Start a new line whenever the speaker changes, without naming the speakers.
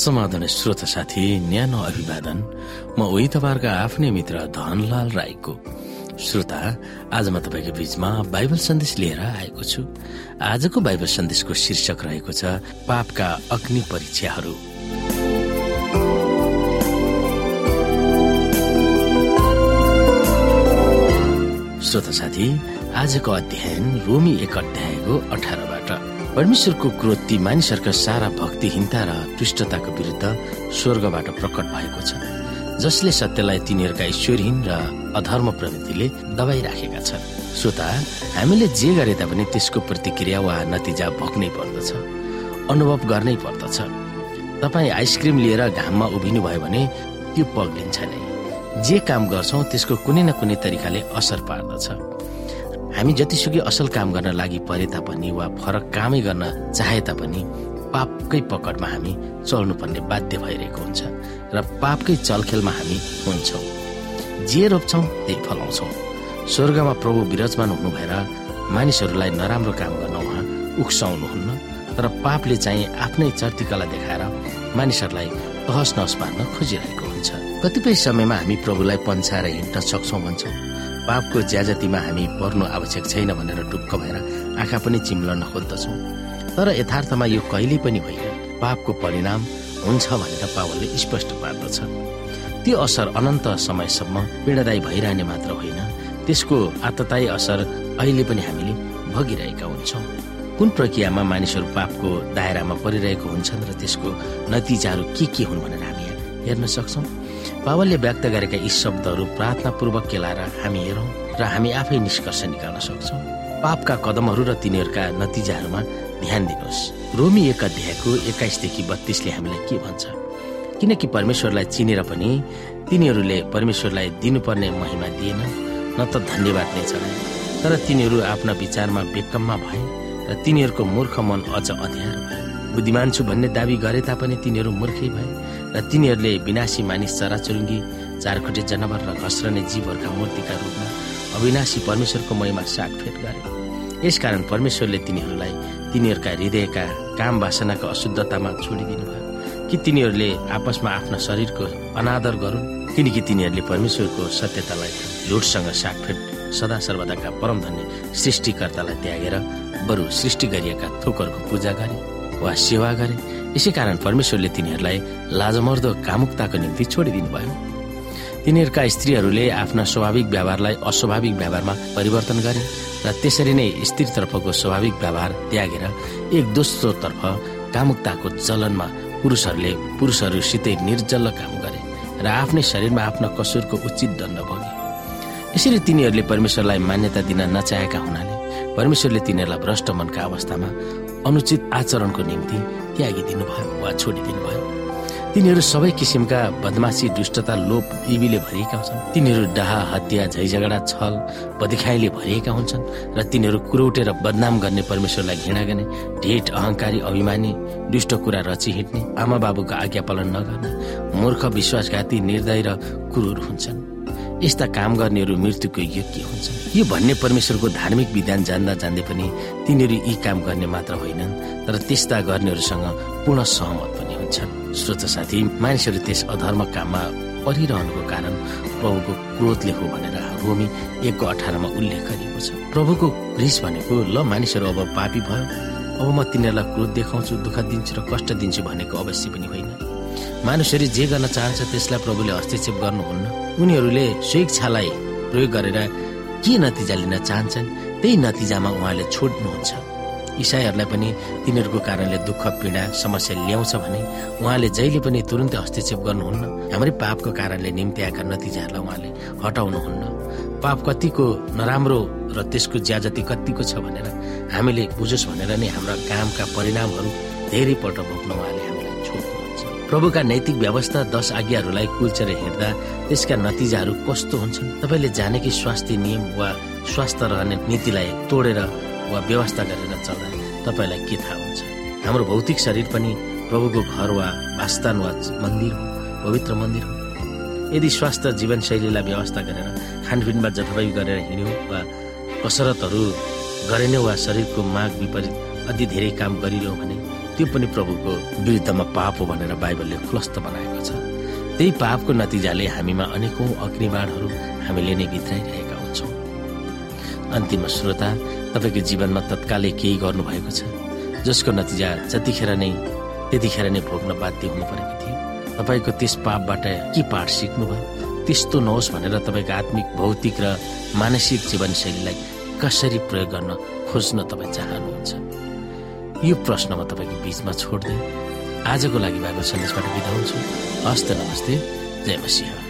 समाधान श्रोता साथी न्यानो अभिवादन। म उही तपाईँहरूका आफ्नै मित्र धनलाल राईको। श्रोता आज म तपाईँको बीचमा बाइबल सन्देश लिएर आएको छु। आजको बाइबल सन्देशको शीर्षक रहेको छ पापका अग्नि परीक्षाहरू। श्रोता साथी आजको अध्ययन रोमी एक अध्यायको अठारबाट परमेश्वरको क्रोध ती मानिसहरूका सारा भक्तिहीनता र दुष्टताको विरुद्ध स्वर्गबाट प्रकट भएको छ जसले सत्यलाई तिनीहरूका ईश्वरहीन र अधर्म प्रवृत्तिले दबाइराखेका छन्। श्रोता हामीले जे गरे तापनि त्यसको प्रतिक्रिया वा नतिजा भोग्नै पर्दछ अनुभव गर्नै पर्दछ। तपाईँ आइसक्रिम लिएर घाममा उभिनु भयो भने त्यो पग्लिन्छ नै। जे काम गर्छौँ त्यसको कुनै न कुनै तरिकाले असर पार्दछ। हामी जतिसुकै असल काम गर्न लागि परे तापनि वा फरक कामै गर्न चाहे तापनि पापकै पकडमा हामी चल्नुपर्ने बाध्य भइरहेको हुन्छ र पापकै चलखेलमा हामी हुन्छौँ। जे रोप्छौँ त्यही फलाउँछौँ स्वर्गमा प्रभु विराजमान हुनु भएर मानिसहरूलाई नराम्रो काम गर्न उहाँ उक्साउनुहुन्न तर पापले चाहिँ आफ्नै चर्तिकला देखाएर मानिसहरूलाई तहस नहस पार्न खोजिरहेको हुन्छ। कतिपय समयमा हामी प्रभुलाई पन्छाएर हिँड्न सक्छौँ भन्छौँ। पापको ज्याजतीमा हामी पर्नु आवश्यक छैन भनेर ढुक्क भएर आँखा पनि चिम्लन खोज्दछौँ। तर यथार्थमा यो कहिले पनि होइन। पापको परिणाम हुन्छ भनेर पावलले स्पष्ट पार्दछ। त्यो असर अनन्त समयसम्म पीडादायी भइरहने मात्र होइन। त्यसको आततायी असर अहिले पनि हामीले भोगिरहेका हुन्छौँ। कुन प्रक्रियामा मानिसहरू पापको दायरामा परिरहेको हुन्छन् र त्यसको नतिजाहरू के के हुन् भनेर हामी हेर्न सक्छौँ? पावलले व्यक्त गरेका यी शब्दहरू प्रार्थनापूर्वक केलाएर हामी हेरौँ र हामी आफै निष्कर्ष निकाल्न सक्छौँ। पापका कदमहरू र तिनीहरूका नतिजाहरूमा ध्यान दिनुहोस्। रोमी एक अध्यायको एक्काइसदेखि बत्तीसले हामीलाई के भन्छ? किनकि परमेश्वरलाई चिनेर पनि तिनीहरूले परमेश्वरलाई दिनुपर्ने महिमा दिएन न त धन्यवाद नै चढाए तर तिनीहरू आफ्ना विचारमा बेकममा भए र तिनीहरूको मूर्ख मन अझ अध्ययार भए। बुद्धिमान छु भन्ने दावी गरे तापनि तिनीहरू मूर्खै भए। र तिनीहरूले विनाशी मानिस चराचुरुङ्गी चारखुटे जनावर र घस्रने जीवहरूका मूर्तिका रूपमा अविनाशी परमेश्वरको महिमा साटफेट गरे। यसकारण परमेश्वरले तिनीहरूलाई तिनीहरूका हृदयका काम वासनाको अशुद्धतामा छोडिदिनु भयो कि तिनीहरूले आपसमा आफ्ना शरीरको अनादर गरून् किनकि तिनीहरूले परमेश्वरको सत्यतालाई झुटसँग साटफेट सदा सर्वदाका परम धन्य सृष्टिकर्तालाई त्यागेर बरु सृष्टि गरिएका थोकहरूको पूजा गरे वा सेवा गरे। यसै कारण परमेश्वरले तिनीहरूलाई लाजमर्दो कामुकताको निम्ति छोडिदिनु भयो तिनीहरूका स्त्रीहरूले आफ्ना स्वाभाविक व्यवहारलाई अस्वाभाविक व्यवहारमा परिवर्तन गरे र त्यसरी नै स्त्रीतर्फको स्वाभाविक व्यवहार त्यागेर एक दोस्रो तर्फ कामुकताको चलनमा पुरुषहरूले पुरुषहरूसितै निर्जल्ल काम गरे र आफ्नै शरीरमा आफ्ना कसुरको उचित दण्ड भोगे। यसरी तिनीहरूले परमेश्वरलाई मान्यता दिन नचाहेका हुनाले परमेश्वरले तिनीहरूलाई भ्रष्ट मनका अवस्थामा अनुचित आचरणको निम्ति त्यागिदिनु भयो वा छोडिदिनु भयो तिनीहरू सबै किसिमका बदमासी दुष्टता लोप इबीले भरिएका हुन्छन्। तिनीहरू डाहा हत्या झैझगडा छल बदिखाइले भरिएका हुन्छन् र तिनीहरू कुरौटेर बदनाम गर्ने परमेश्वरलाई घृणा गर्ने ढेट अहंकारी अभिमानी दुष्ट कुरा रची हिँड्ने आमा बाबुको आज्ञा पालन नगर्ने मूर्ख विश्वासघाती निर्दय र कुरूर हुन्छन्। यस्ता काम गर्नेहरू मृत्युको योग्य हुन्छन् यो भन्ने परमेश्वरको धार्मिक विधान जान्दा जान्दै पनि तिनीहरू यी काम गर्ने मात्र होइनन् तर त्यस्ता गर्नेहरूसँग पूर्ण सहमत पनि हुन्छन्। श्रोत साथी मानिसहरू त्यस अधर्म काममा परिरहनुको कारण प्रभुको क्रोधले हो भनेर रोमी एकको अठारमा उल्लेख गरिएको छ। प्रभुको रिस भनेको ल मानिसहरू अब पापी भयो अब म तिनीहरूलाई क्रोध देखाउँछु दुःख दिन्छु र कष्ट दिन्छु भनेको अवश्य पनि होइन। मानिसहरू जे गर्न चाहन्छ त्यसलाई प्रभुले हस्तक्षेप गर्नुहुन्न। उनीहरूले स्वेच्छालाई प्रयोग गरेर के नतिजा लिन चाहन्छन् त्यही नतिजामा उहाँले छोड्नुहुन्छ। इसाईहरूलाई पनि तिनीहरूको कारणले दुःख पीडा समस्या ल्याउँछ भने उहाँले जहिले पनि तुरन्तै हस्तक्षेप गर्नुहुन्न। हाम्रै पापको कारणले निम्ति आएका नतिजाहरूलाई उहाँले हटाउनुहुन्न। पाप कतिको नराम्रो र त्यसको ज्याजती कतिको छ भनेर हामीले बुझोस् भनेर नै हाम्रा कामका परिणामहरू धेरैपल्ट भोग्न उहाँले प्रभुका नैतिक व्यवस्था दश आज्ञाहरूलाई कुल्चेर हिँड्दा त्यसका नतिजाहरू कस्तो हुन्छन्? तपाईँले जाने कि स्वास्थ्य नियम वा स्वास्थ्य रहने नीतिलाई तोडेर वा व्यवस्था गरेर चल्दा तपाईँलाई के थाहा हुन्छ? हाम्रो भौतिक शरीर पनि प्रभुको घर वा वासस्थान वा मन्दिर हो पवित्र मन्दिर हो। यदि स्वास्थ्य जीवनशैलीलाई व्यवस्था गरेर खानपिनमा जथाभावी गरेर हिँड्यौँ वा कसरतहरू गरेनौँ वा शरीरको माग विपरीत अति धेरै काम गरिरह्यौँ भने त्यो पनि प्रभुको विरुद्धमा पाप हो भनेर बाइबलले खुलस्त बनाएको छ। त्यही पापको नतिजाले हामीमा अनेकौं अग्निबाणहरू हामीले नै भित्राइरहेका हुन्छौँ। अन्तिम श्रोता तपाईँको जीवनमा तत्कालै केही गर्नुभएको छ? जसको नतिजा जतिखेर नै त्यतिखेर नै भोग्न बाध्य हुनु परेको थियो। तपाईँको त्यस पापबाट के पाठ सिक्नुभयो? त्यस्तो नहोस् भनेर तपाईँको आत्मिक भौतिक र मानसिक जीवनशैलीलाई कसरी प्रयोग गर्न खोज्न तपाईँ चाहनुहुन्छ? यो प्रश्न म तपाईँको बिचमा छोड्दै आजको लागि बाइबल सन्देशबाट बिदा हुन्छु। हस्त नमस्ते। जय मसिंह।